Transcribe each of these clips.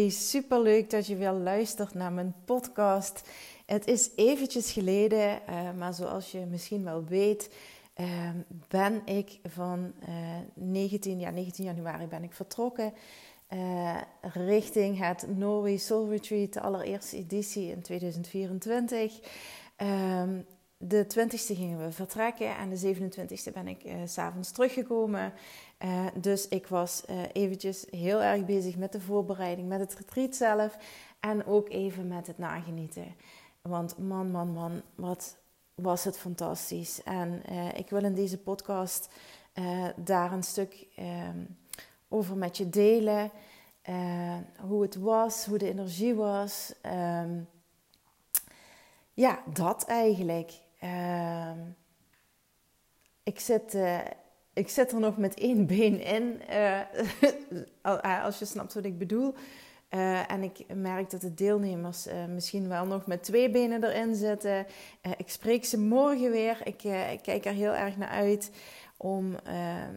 Hey, superleuk dat je weer luistert naar mijn podcast. Het is eventjes geleden, uh, maar zoals je misschien wel weet, uh, ben ik van uh, 19, ja, 19 januari ben ik vertrokken richting het Norway Soul Retreat, de allereerste editie in 2024. Um, de 20ste gingen we vertrekken en de 27ste ben ik uh, s'avonds teruggekomen. Uh, dus ik was uh, eventjes heel erg bezig met de voorbereiding, met het retreat zelf en ook even met het nagenieten. Want man, man, man, wat was het fantastisch. En ik wil in deze podcast daar een stuk um, over met je delen. hoe het was, hoe de energie was. Um, ja, dat eigenlijk. Uh, ik, zit, ik zit er nog met één been in, uh, als je snapt wat ik bedoel. Uh, en ik merk dat de deelnemers misschien wel nog met twee benen erin zitten. ik spreek ze morgen weer. Ik, kijk er heel erg naar uit om,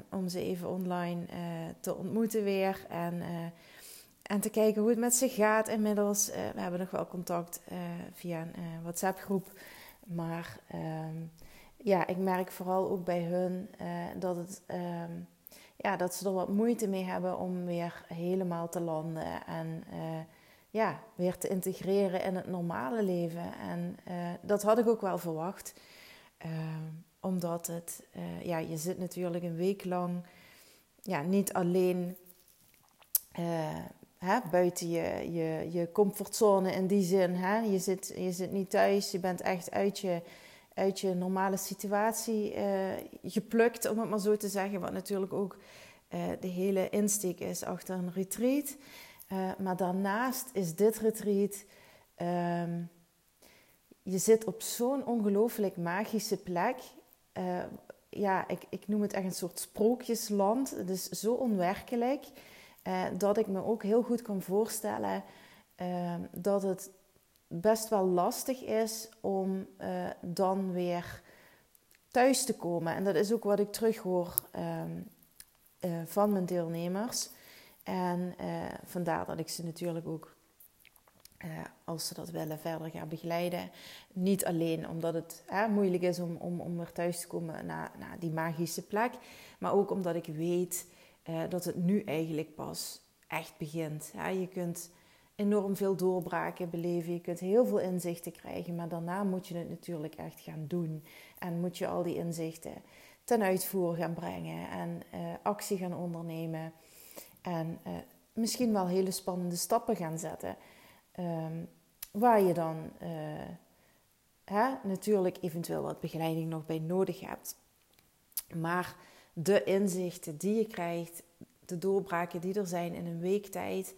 om ze even online te ontmoeten weer. En, en te kijken hoe het met ze gaat inmiddels. we hebben nog wel contact via een WhatsApp groep. Maar ehm, ja, ik merk vooral ook bij hun uh, dat, het, ehm, ja, dat ze er wat moeite mee hebben om weer helemaal te landen. En uh, ja, weer te integreren in het normale leven. En uh, dat had ik ook wel verwacht. Omdat het, ja, je zit natuurlijk een week lang ja, niet alleen hè, buiten je, je, je comfortzone in die zin. Hè? Je, zit, je zit niet thuis, je bent echt uit je, uit je normale situatie uh, geplukt, om het maar zo te zeggen. Wat natuurlijk ook uh, de hele insteek is achter een retreat. Uh, maar daarnaast is dit retreat. Um, je zit op zo'n ongelooflijk magische plek. ja, ik, ik noem het echt een soort sprookjesland. Het is zo onwerkelijk. Dat ik me ook heel goed kan voorstellen uh, dat het best wel lastig is om uh, dan weer thuis te komen. En dat is ook wat ik terughoor ehm, van mijn deelnemers. En vandaar dat ik ze natuurlijk ook, als ze dat willen, verder ga begeleiden. Niet alleen omdat het moeilijk is om, om, om weer thuis te komen naar, naar die magische plek, maar ook omdat ik weet dat het nu eigenlijk pas echt begint. Je kunt enorm veel doorbraken beleven, je kunt heel veel inzichten krijgen, maar daarna moet je het natuurlijk echt gaan doen. En moet je al die inzichten ten uitvoer gaan brengen en uh, actie gaan ondernemen. En uh, misschien wel hele spannende stappen gaan zetten. Um, waar je dan hè, natuurlijk eventueel wat begeleiding nog bij nodig hebt. Maar de inzichten die je krijgt, de doorbraken die er zijn in een week tijd,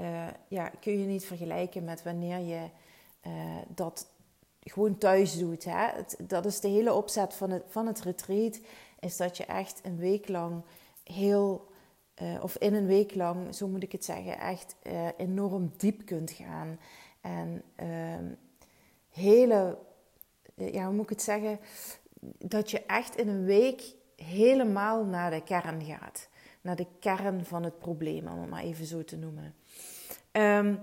uh, ja, kun je niet vergelijken met wanneer je uh, dat gewoon thuis doet. Hè? Dat is de hele opzet van het, van het retreat, is dat je echt een week lang heel, uh, of in een week lang, zo moet ik het zeggen, echt enorm diep kunt gaan. En ehm, hele, ja, hoe moet ik het zeggen, dat je echt in een week helemaal naar de kern gaat. Naar de kern van het probleem, om het maar even zo te noemen. Um,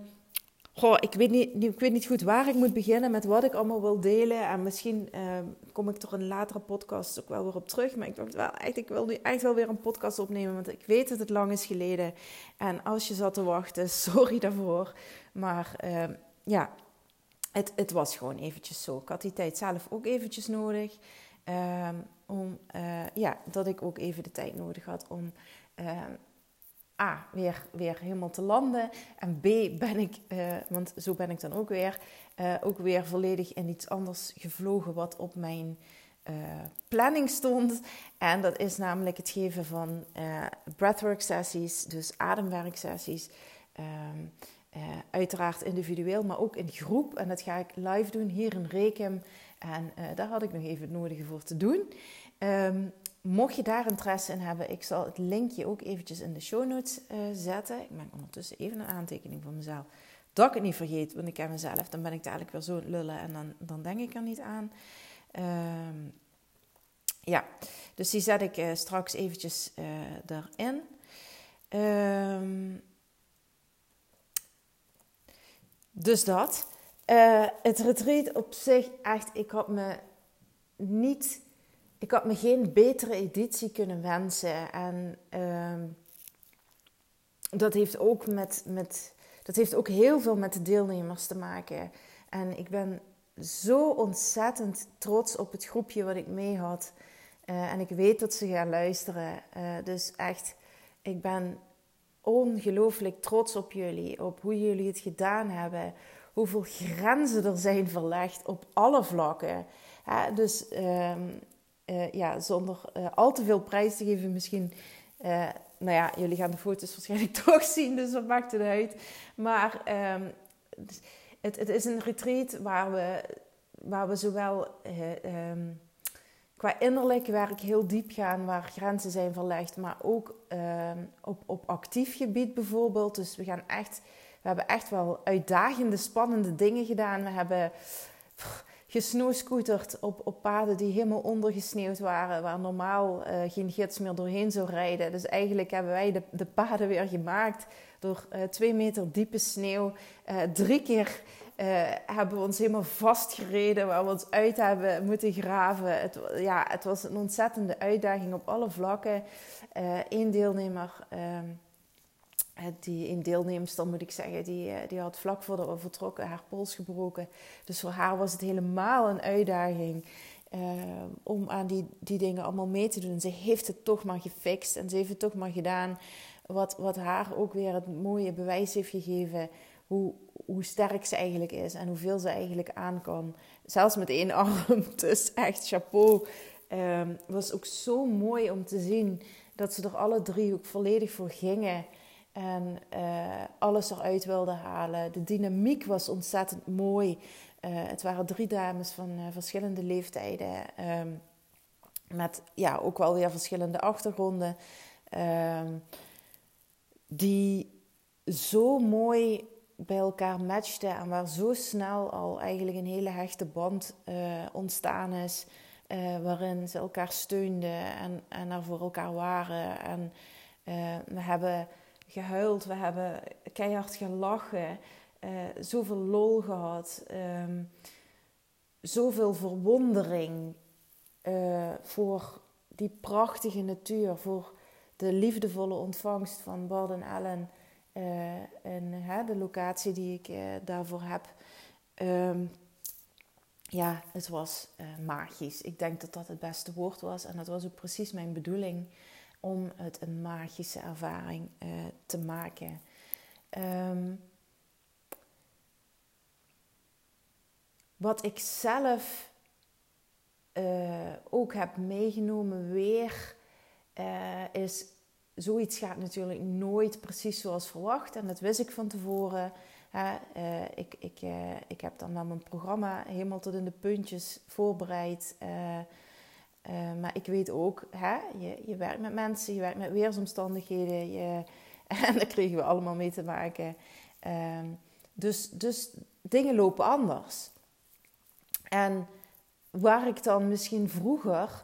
goh, ik, weet niet, ik weet niet goed waar ik moet beginnen met wat ik allemaal wil delen. En misschien um, kom ik er een latere podcast ook wel weer op terug. Maar ik dacht wel echt, ik wil nu echt wel weer een podcast opnemen. Want ik weet dat het lang is geleden. En als je zat te wachten, sorry daarvoor. Maar um, ja, het, het was gewoon eventjes zo. Ik had die tijd zelf ook eventjes nodig. Um, om, uh, ja, dat ik ook even de tijd nodig had om uh, A, weer, weer helemaal te landen. En B, ben ik, uh, want zo ben ik dan ook weer, ook weer volledig in iets anders gevlogen wat op mijn planning stond. En dat is namelijk het geven van breathwork sessies, dus ademwerksessies. Um, uiteraard individueel, maar ook in groep. En dat ga ik live doen hier in Rekem en daar had ik nog even het nodige voor te doen. Um, mocht je daar interesse in hebben, ik zal het linkje ook eventjes in de show notes uh, zetten. Ik maak ondertussen even een aantekening van mezelf. Dat ik het niet vergeet, want ik ken mezelf. Dan ben ik dadelijk weer zo lullen en dan, dan denk ik er niet aan. Um, ja, dus die zet ik uh, straks eventjes erin. Um, dus dat. Het retreat op zich, echt, ik had me niet, ik had me geen betere editie kunnen wensen. En uh, dat heeft ook met, met, dat heeft ook heel veel met de deelnemers te maken. En ik ben zo ontzettend trots op het groepje wat ik mee had. Uh, en ik weet dat ze gaan luisteren. Uh, dus echt, ik ben ongelooflijk trots op jullie, op hoe jullie het gedaan hebben, hoeveel grenzen er zijn verlegd op alle vlakken. dus uh, uh, ja, zonder uh, al te veel prijs te geven, misschien. Uh, nou ja, jullie gaan de foto's waarschijnlijk toch zien, dus wat maakt het uit? Maar um, het, het, is een retreat waar we, waar we zowel um, qua innerlijk werk heel diep gaan, waar grenzen zijn verlegd, maar ook ehm, op, op actief gebied bijvoorbeeld. Dus we gaan echt, we hebben echt wel uitdagende, spannende dingen gedaan. We hebben gesnooscooterd op, op paden die helemaal ondergesneeuwd waren, waar normaal uh, geen gids meer doorheen zou rijden. Dus eigenlijk hebben wij de, de paden weer gemaakt door uh, twee meter diepe sneeuw, uh, drie keer hebben we ons helemaal vastgereden, waar we ons uit hebben moeten graven. Het, ja, het was een ontzettende uitdaging op alle vlakken. Eén deelnemer, uh, die een deelnemster moet ik zeggen, die, eh, die had vlak voordat we vertrokken haar pols gebroken. Dus voor haar was het helemaal een uitdaging. om aan die, die dingen allemaal mee te doen. Ze heeft het toch maar gefixt en ze heeft het toch maar gedaan. Wat, wat haar ook weer het mooie bewijs heeft gegeven hoe, hoe sterk ze eigenlijk is en hoeveel ze eigenlijk aan kan. Zelfs met één arm. Dus echt chapeau. Um, was ook zo mooi om te zien dat ze er alle drie ook volledig voor gingen. En uh, alles eruit wilden halen. De dynamiek was ontzettend mooi. Uh, het waren drie dames van uh, verschillende leeftijden. Um, met ja, ook wel weer verschillende achtergronden. Um, die zo mooi bij elkaar matchte en waar zo snel al eigenlijk een hele hechte band ontstaan is. Waarin ze elkaar steunden en, en er voor elkaar waren. En we hebben gehuild, we hebben keihard gelachen, zoveel lol gehad, um, zoveel verwondering voor die prachtige natuur, voor de liefdevolle ontvangst van Bart en Ellen. Uh, en de locatie die ik daarvoor heb. Um, ja, het was magisch. Ik denk dat dat het beste woord was. En dat was ook precies mijn bedoeling om het een magische ervaring te maken. Um, wat ik zelf ook heb meegenomen weer, is zoiets gaat natuurlijk nooit precies zoals verwacht. En dat wist ik van tevoren. Uh, ik, ik, uh, ik heb dan wel mijn programma helemaal tot in de puntjes voorbereid. Uh, maar ik weet ook, hè, je, je werkt met mensen, je werkt met weersomstandigheden. Je, en daar kregen we allemaal mee te maken. Ehm, dus, dus dingen lopen anders. En waar ik dan misschien vroeger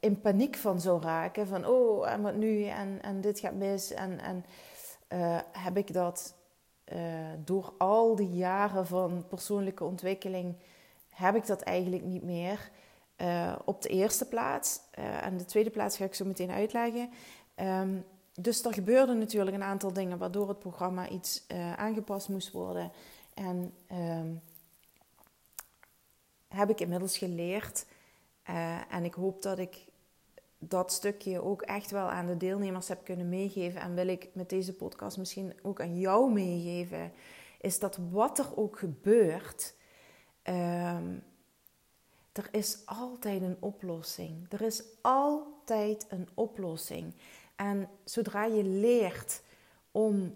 in paniek van zou raken. Van oh, en wat nu? En, en dit gaat mis. En, en uh, heb ik dat door al die jaren van persoonlijke ontwikkeling, heb ik dat eigenlijk niet meer. Uh, op de eerste plaats. en de tweede plaats ga ik zo meteen uitleggen. Um, dus er gebeurden natuurlijk een aantal dingen waardoor het programma iets aangepast moest worden. En um, heb ik inmiddels geleerd. en ik hoop dat ik dat stukje ook echt wel aan de deelnemers heb kunnen meegeven. En wil ik met deze podcast misschien ook aan jou meegeven. Is dat wat er ook gebeurt. Um, er is altijd een oplossing. Er is altijd een oplossing. En zodra je leert om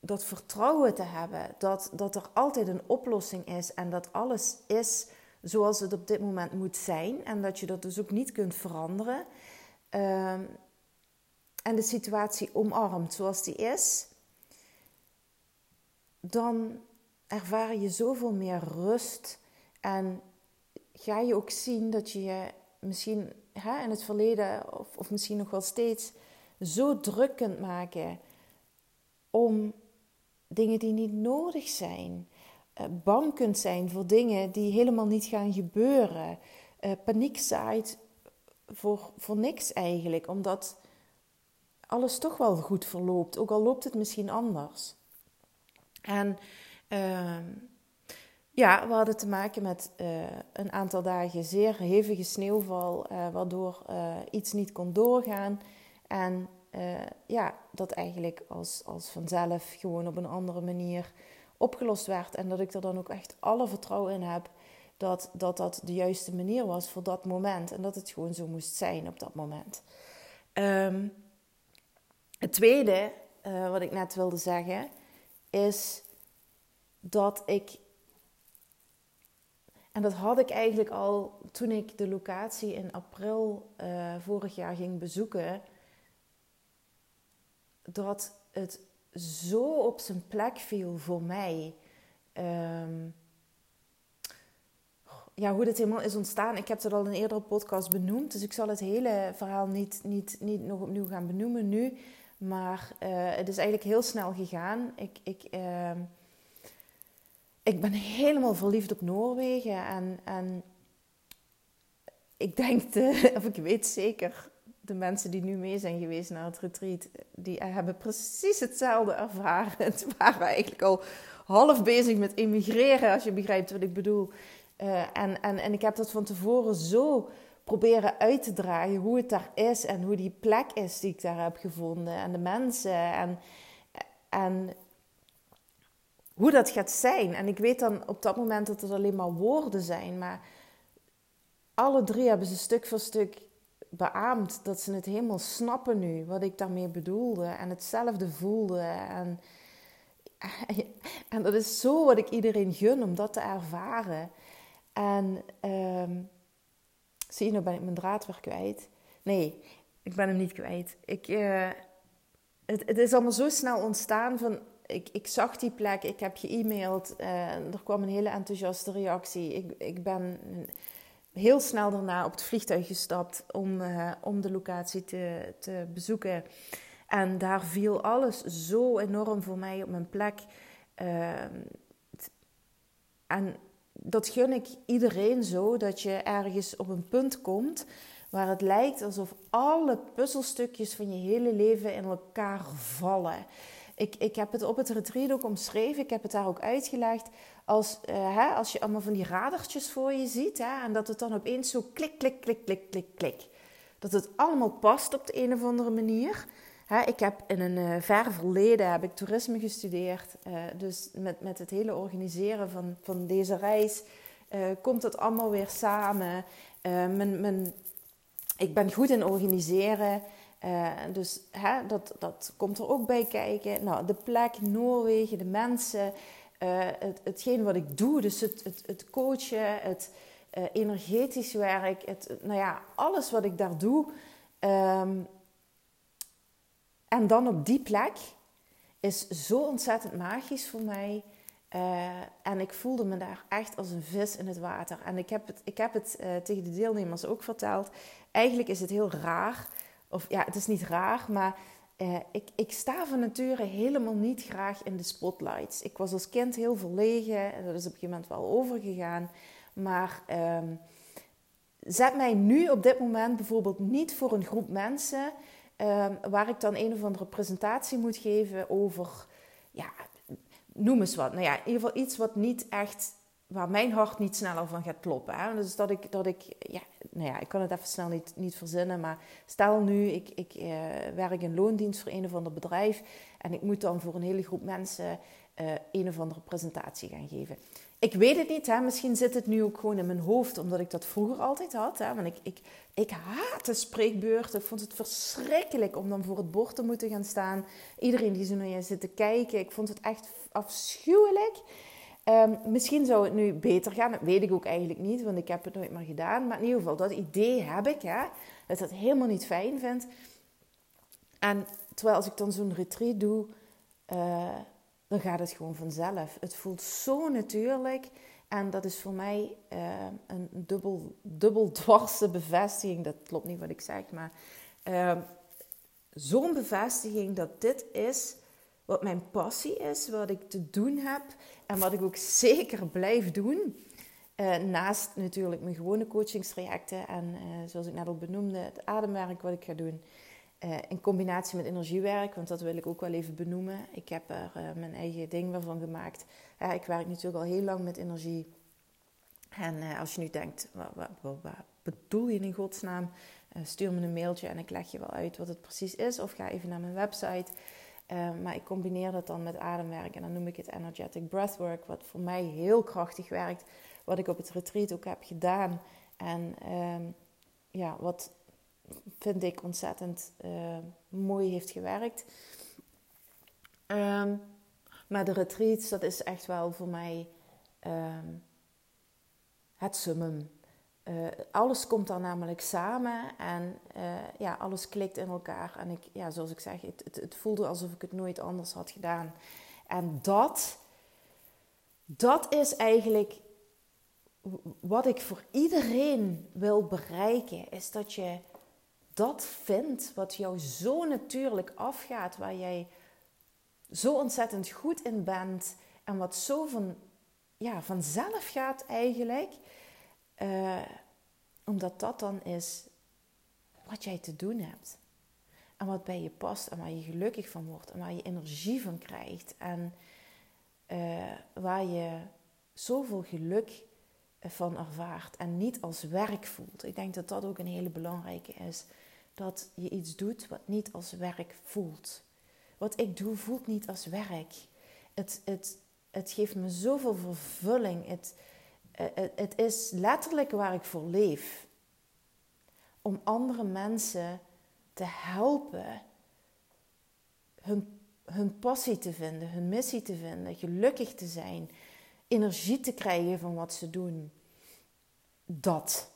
dat vertrouwen te hebben, dat, dat er altijd een oplossing is en dat alles is zoals het op dit moment moet zijn en dat je dat dus ook niet kunt veranderen, um, en de situatie omarmt zoals die is, dan ervaar je zoveel meer rust en ga je ook zien dat je je misschien hè, in het verleden of, of misschien nog wel steeds zo druk kunt maken om dingen die niet nodig zijn. Uh, bang kunt zijn voor dingen die helemaal niet gaan gebeuren. Uh, paniek zaait voor, voor niks eigenlijk, omdat alles toch wel goed verloopt, ook al loopt het misschien anders. En ehm, ja, we hadden te maken met uh, een aantal dagen zeer hevige sneeuwval, uh, waardoor uh, iets niet kon doorgaan. En ja, dat eigenlijk als, als vanzelf gewoon op een andere manier opgelost werd. En dat ik er dan ook echt alle vertrouwen in heb dat dat, dat de juiste manier was voor dat moment. En dat het gewoon zo moest zijn op dat moment. Um, het tweede wat ik net wilde zeggen is dat ik en dat had ik eigenlijk al toen ik de locatie in april uh, vorig jaar ging bezoeken. Dat het zo op zijn plek viel voor mij. Um, ja, hoe dit helemaal is ontstaan. Ik heb het al in een eerdere podcast benoemd. Dus ik zal het hele verhaal niet, niet, niet nog opnieuw gaan benoemen nu. Maar uh, het is eigenlijk heel snel gegaan. Ik, ik, uh, ik ben helemaal verliefd op Noorwegen. En, en ik denk, de, of ik weet zeker, de mensen die nu mee zijn geweest naar het retreat, die hebben precies hetzelfde ervaren. Het waren eigenlijk al half bezig met emigreren, als je begrijpt wat ik bedoel. Uh, en, en, en ik heb dat van tevoren zo proberen uit te dragen hoe het daar is en hoe die plek is die ik daar heb gevonden en de mensen. En, en hoe dat gaat zijn. En ik weet dan op dat moment dat het alleen maar woorden zijn, maar alle drie hebben ze stuk voor stuk beaamd dat ze het helemaal snappen nu, wat ik daarmee bedoelde en hetzelfde voelde. En, en dat is zo wat ik iedereen gun om dat te ervaren. En um, zie je, nou ben ik mijn draad weer kwijt. Nee, ik ben hem niet kwijt. Ik, uh, het, het is allemaal zo snel ontstaan van ik, ik zag die plek, ik heb ge-mailed, uh, er kwam een hele enthousiaste reactie. Ik, ik ben heel snel daarna op het vliegtuig gestapt om, uh, om de locatie te, te bezoeken. En daar viel alles zo enorm voor mij op mijn plek. Uh, en dat gun ik iedereen zo, dat je ergens op een punt komt waar het lijkt alsof alle puzzelstukjes van je hele leven in elkaar vallen. Ik, ik heb het op het retreat ook omschreven. Ik heb het daar ook uitgelegd. Als, uh, hè, als je allemaal van die radertjes voor je ziet. Hè, en dat het dan opeens zo klik, klik, klik, klik, klik, klik. Dat het allemaal past op de een of andere manier. Hè, ik heb in een uh, ver verleden heb ik toerisme gestudeerd. Uh, dus met, met het hele organiseren van, van deze reis komt het allemaal weer samen. mijn, mijn, ik ben goed in organiseren. Uh, dus hè, dat, dat komt er ook bij kijken. Nou, de plek, Noorwegen, de mensen, uh, het, hetgeen wat ik doe, dus het, het, het coachen, het uh, energetisch werk, het, nou ja, alles wat ik daar doe. Um, en dan op die plek is zo ontzettend magisch voor mij. en ik voelde me daar echt als een vis in het water. En ik heb het, ik heb het tegen de deelnemers ook verteld. Eigenlijk is het heel raar of ja, het is niet raar, maar uh, ik, ik sta van nature helemaal niet graag in de spotlights. Ik was als kind heel verlegen en dat is op een gegeven moment wel overgegaan. Maar um, zet mij nu op dit moment bijvoorbeeld niet voor een groep mensen um, waar ik dan een of andere presentatie moet geven over, ja, noem eens wat. Nou ja, in ieder geval iets wat niet echt waar mijn hart niet sneller van gaat kloppen. Hè? Dus dat ik, dat ik, ja, nou ja, ik kan het even snel niet, niet verzinnen, maar stel nu, ik, ik uh, werk in loondienst voor een of ander bedrijf en ik moet dan voor een hele groep mensen uh, een of andere presentatie gaan geven. Ik weet het niet, hè? misschien zit het nu ook gewoon in mijn hoofd, omdat ik dat vroeger altijd had. Hè? Want ik, ik, ik haatte spreekbeurten, ik vond het verschrikkelijk om dan voor het bord te moeten gaan staan. Iedereen die zo naar je zit te kijken, ik vond het echt afschuwelijk. Um, misschien zou het nu beter gaan, dat weet ik ook eigenlijk niet, want ik heb het nooit meer gedaan. Maar in ieder geval, dat idee heb ik, hè, dat ik dat helemaal niet fijn vind. En terwijl als ik dan zo'n retreat doe, uh, dan gaat het gewoon vanzelf. Het voelt zo natuurlijk. En dat is voor mij uh, een dubbel, dubbel dwarse bevestiging. Dat klopt niet wat ik zeg, maar uh, zo'n bevestiging dat dit is wat mijn passie is, wat ik te doen heb en wat ik ook zeker blijf doen. Uh, naast natuurlijk mijn gewone coachingstrajecten en uh, zoals ik net al benoemde, het ademwerk wat ik ga doen. Uh, in combinatie met energiewerk, want dat wil ik ook wel even benoemen. Ik heb er mijn eigen ding van gemaakt. ik werk natuurlijk al heel lang met energie. En als je nu denkt, wat, wat, wat, wat bedoel je in godsnaam? stuur me een mailtje en ik leg je wel uit wat het precies is. Of ga even naar mijn website. Maar ik combineer dat dan met ademwerk en dan noem ik het energetic breathwork, wat voor mij heel krachtig werkt wat ik op het retreat ook heb gedaan. En ehm, ja, wat vind ik ontzettend uh, mooi heeft gewerkt. Maar de retreats, dat is echt wel voor mij ehm, het summum. Uh, alles komt daar namelijk samen en uh, ja, alles klikt in elkaar. En ik, ja, zoals ik zeg, het, het, het, voelde alsof ik het nooit anders had gedaan. En dat, dat is eigenlijk wat ik voor iedereen wil bereiken, is dat je dat vindt wat jou zo natuurlijk afgaat, waar jij zo ontzettend goed in bent en wat zo van, ja, vanzelf gaat eigenlijk. Uh, omdat dat dan is wat jij te doen hebt. En wat bij je past en waar je gelukkig van wordt en waar je energie van krijgt. En uh, waar je zoveel geluk van ervaart en niet als werk voelt. Ik denk dat dat ook een hele belangrijke is. Dat je iets doet wat niet als werk voelt. Wat ik doe voelt niet als werk. Het, het, het geeft me zoveel vervulling. Het, het, het is letterlijk waar ik voor leef. Om andere mensen te helpen hun, hun passie te vinden, hun missie te vinden, gelukkig te zijn, energie te krijgen van wat ze doen. Dat.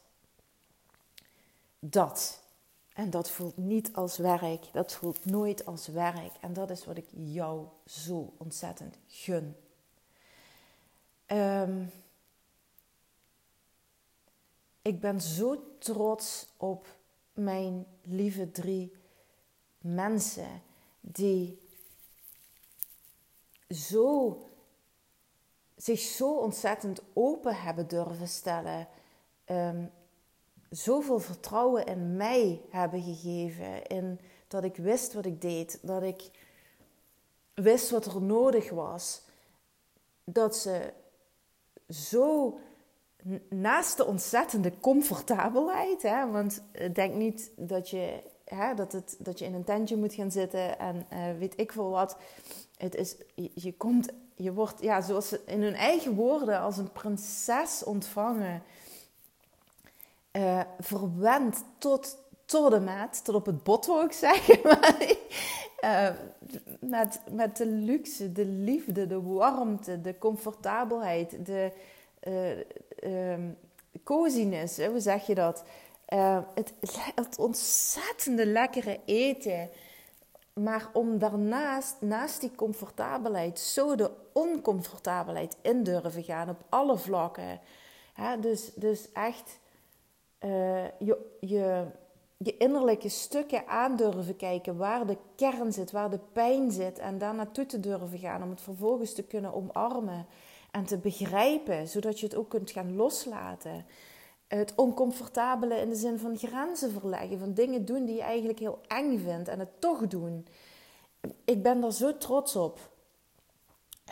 Dat. En dat voelt niet als werk. Dat voelt nooit als werk. En dat is wat ik jou zo ontzettend gun. Um, ik ben zo trots op mijn lieve drie mensen die zo zich zo ontzettend open hebben durven stellen. Um, zoveel vertrouwen in mij hebben gegeven. In dat ik wist wat ik deed. Dat ik wist wat er nodig was. Dat ze zo naast de ontzettende comfortabelheid. Hè, want denk niet dat je, hè, dat, het, dat je in een tentje moet gaan zitten en uh, weet ik veel wat. Het is, je komt je wordt, ja, zoals in hun eigen woorden, als een prinses ontvangen. Uh, verwend tot, tot de maat, tot op het bot wil ik zeggen. met, met de luxe, de liefde, de warmte, de comfortabelheid, de coziness, hoe zeg je dat? het, het ontzettende lekkere eten. Maar om daarnaast, naast die comfortabelheid, zo de oncomfortabelheid in durven gaan op alle vlakken. dus, dus echt uh, je, je, je innerlijke stukken aan durven kijken, waar de kern zit, waar de pijn zit. En daar naartoe te durven gaan om het vervolgens te kunnen omarmen en te begrijpen, zodat je het ook kunt gaan loslaten. Het oncomfortabele in de zin van grenzen verleggen, van dingen doen die je eigenlijk heel eng vindt en het toch doen. Ik ben er zo trots op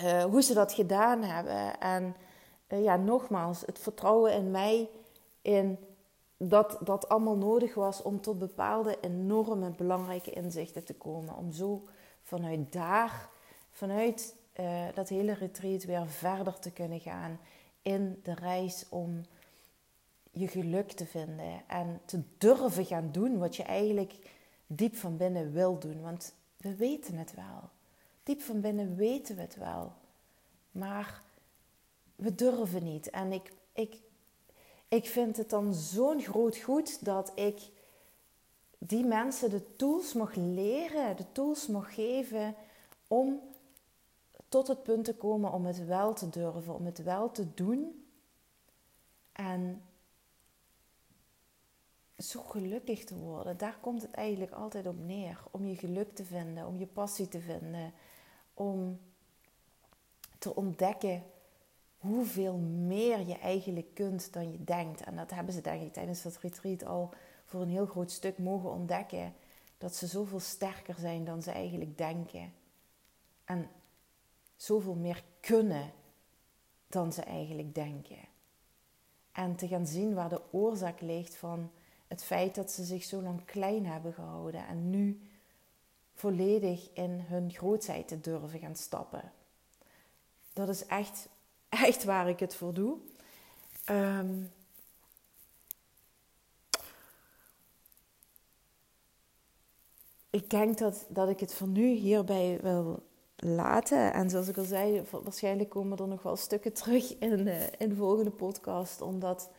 uh, hoe ze dat gedaan hebben. En uh, ja, nogmaals, het vertrouwen in mij, in dat dat allemaal nodig was om tot bepaalde enorme belangrijke inzichten te komen. Om zo vanuit daar, vanuit uh, dat hele retreat weer verder te kunnen gaan in de reis om je geluk te vinden en te durven gaan doen wat je eigenlijk diep van binnen wil doen. Want we weten het wel. Diep van binnen weten we het wel. Maar we durven niet. En ik, ik, ik vind het dan zo'n groot goed dat ik die mensen de tools mag leren, de tools mag geven om tot het punt te komen om het wel te durven, om het wel te doen. En zo gelukkig te worden. Daar komt het eigenlijk altijd op neer. Om je geluk te vinden, om je passie te vinden. om te ontdekken hoeveel meer je eigenlijk kunt dan je denkt. En dat hebben ze denk ik tijdens dat retreat al voor een heel groot stuk mogen ontdekken. Dat ze zoveel sterker zijn dan ze eigenlijk denken. En zoveel meer kunnen dan ze eigenlijk denken. En te gaan zien waar de oorzaak ligt van het feit dat ze zich zo lang klein hebben gehouden en nu volledig in hun grootheid te durven gaan stappen. Dat is echt, echt waar ik het voor doe. Um, ik denk dat, dat ik het voor nu hierbij wil laten. En zoals ik al zei, waarschijnlijk komen er nog wel stukken terug in, de, in de volgende podcast. Omdat,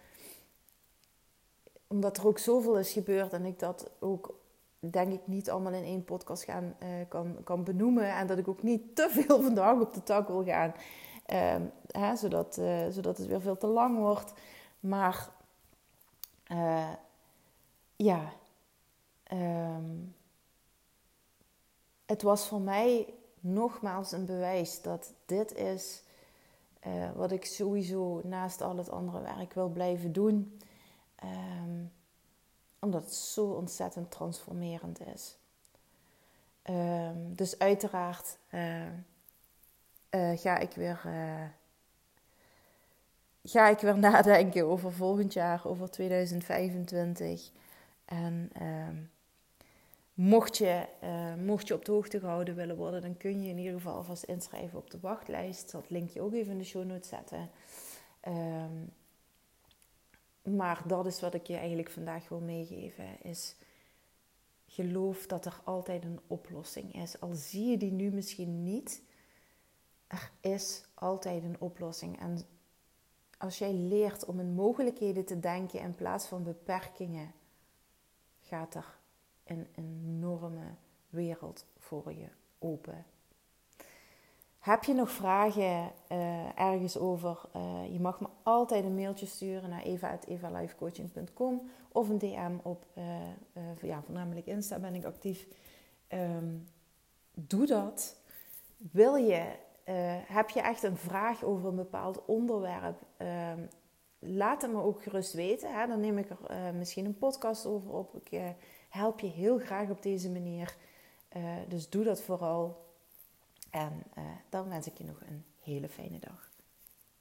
omdat er ook zoveel is gebeurd en ik dat ook denk ik niet allemaal in één podcast gaan, uh, kan, kan benoemen. En dat ik ook niet te veel vandaag op de tak wil gaan. Uh, hè, zodat, uh, zodat het weer veel te lang wordt. Maar ja, um, het was voor mij nogmaals een bewijs dat dit is uh, wat ik sowieso naast al het andere werk wil blijven doen. Um, omdat het zo ontzettend transformerend is. Um, dus uiteraard uh, uh, ga ik weer. ga ik weer nadenken over volgend jaar, over 2025. En um, Mocht je, uh, mocht je op de hoogte gehouden willen worden, dan kun je in ieder geval alvast inschrijven op de wachtlijst. Het linkje ook even in de show notes zetten. Um, maar dat is wat ik je eigenlijk vandaag wil meegeven. Is geloof dat er altijd een oplossing is. Al zie je die nu misschien niet, er is altijd een oplossing. En als jij leert om in mogelijkheden te denken in plaats van beperkingen, gaat er een enorme wereld voor je open. Heb je nog vragen uh, ergens over? Uh, je mag me altijd een mailtje sturen naar eva.evalifecoaching.com of een DM op, uh, ja, voornamelijk Insta ben ik actief. Um, doe dat. Wil je, heb je echt een vraag over een bepaald onderwerp? Um, laat het me ook gerust weten. Hè? Dan neem ik er misschien een podcast over op. help je heel graag op deze manier. Uh, dus doe dat vooral. En uh, dan wens ik je nog een hele fijne dag.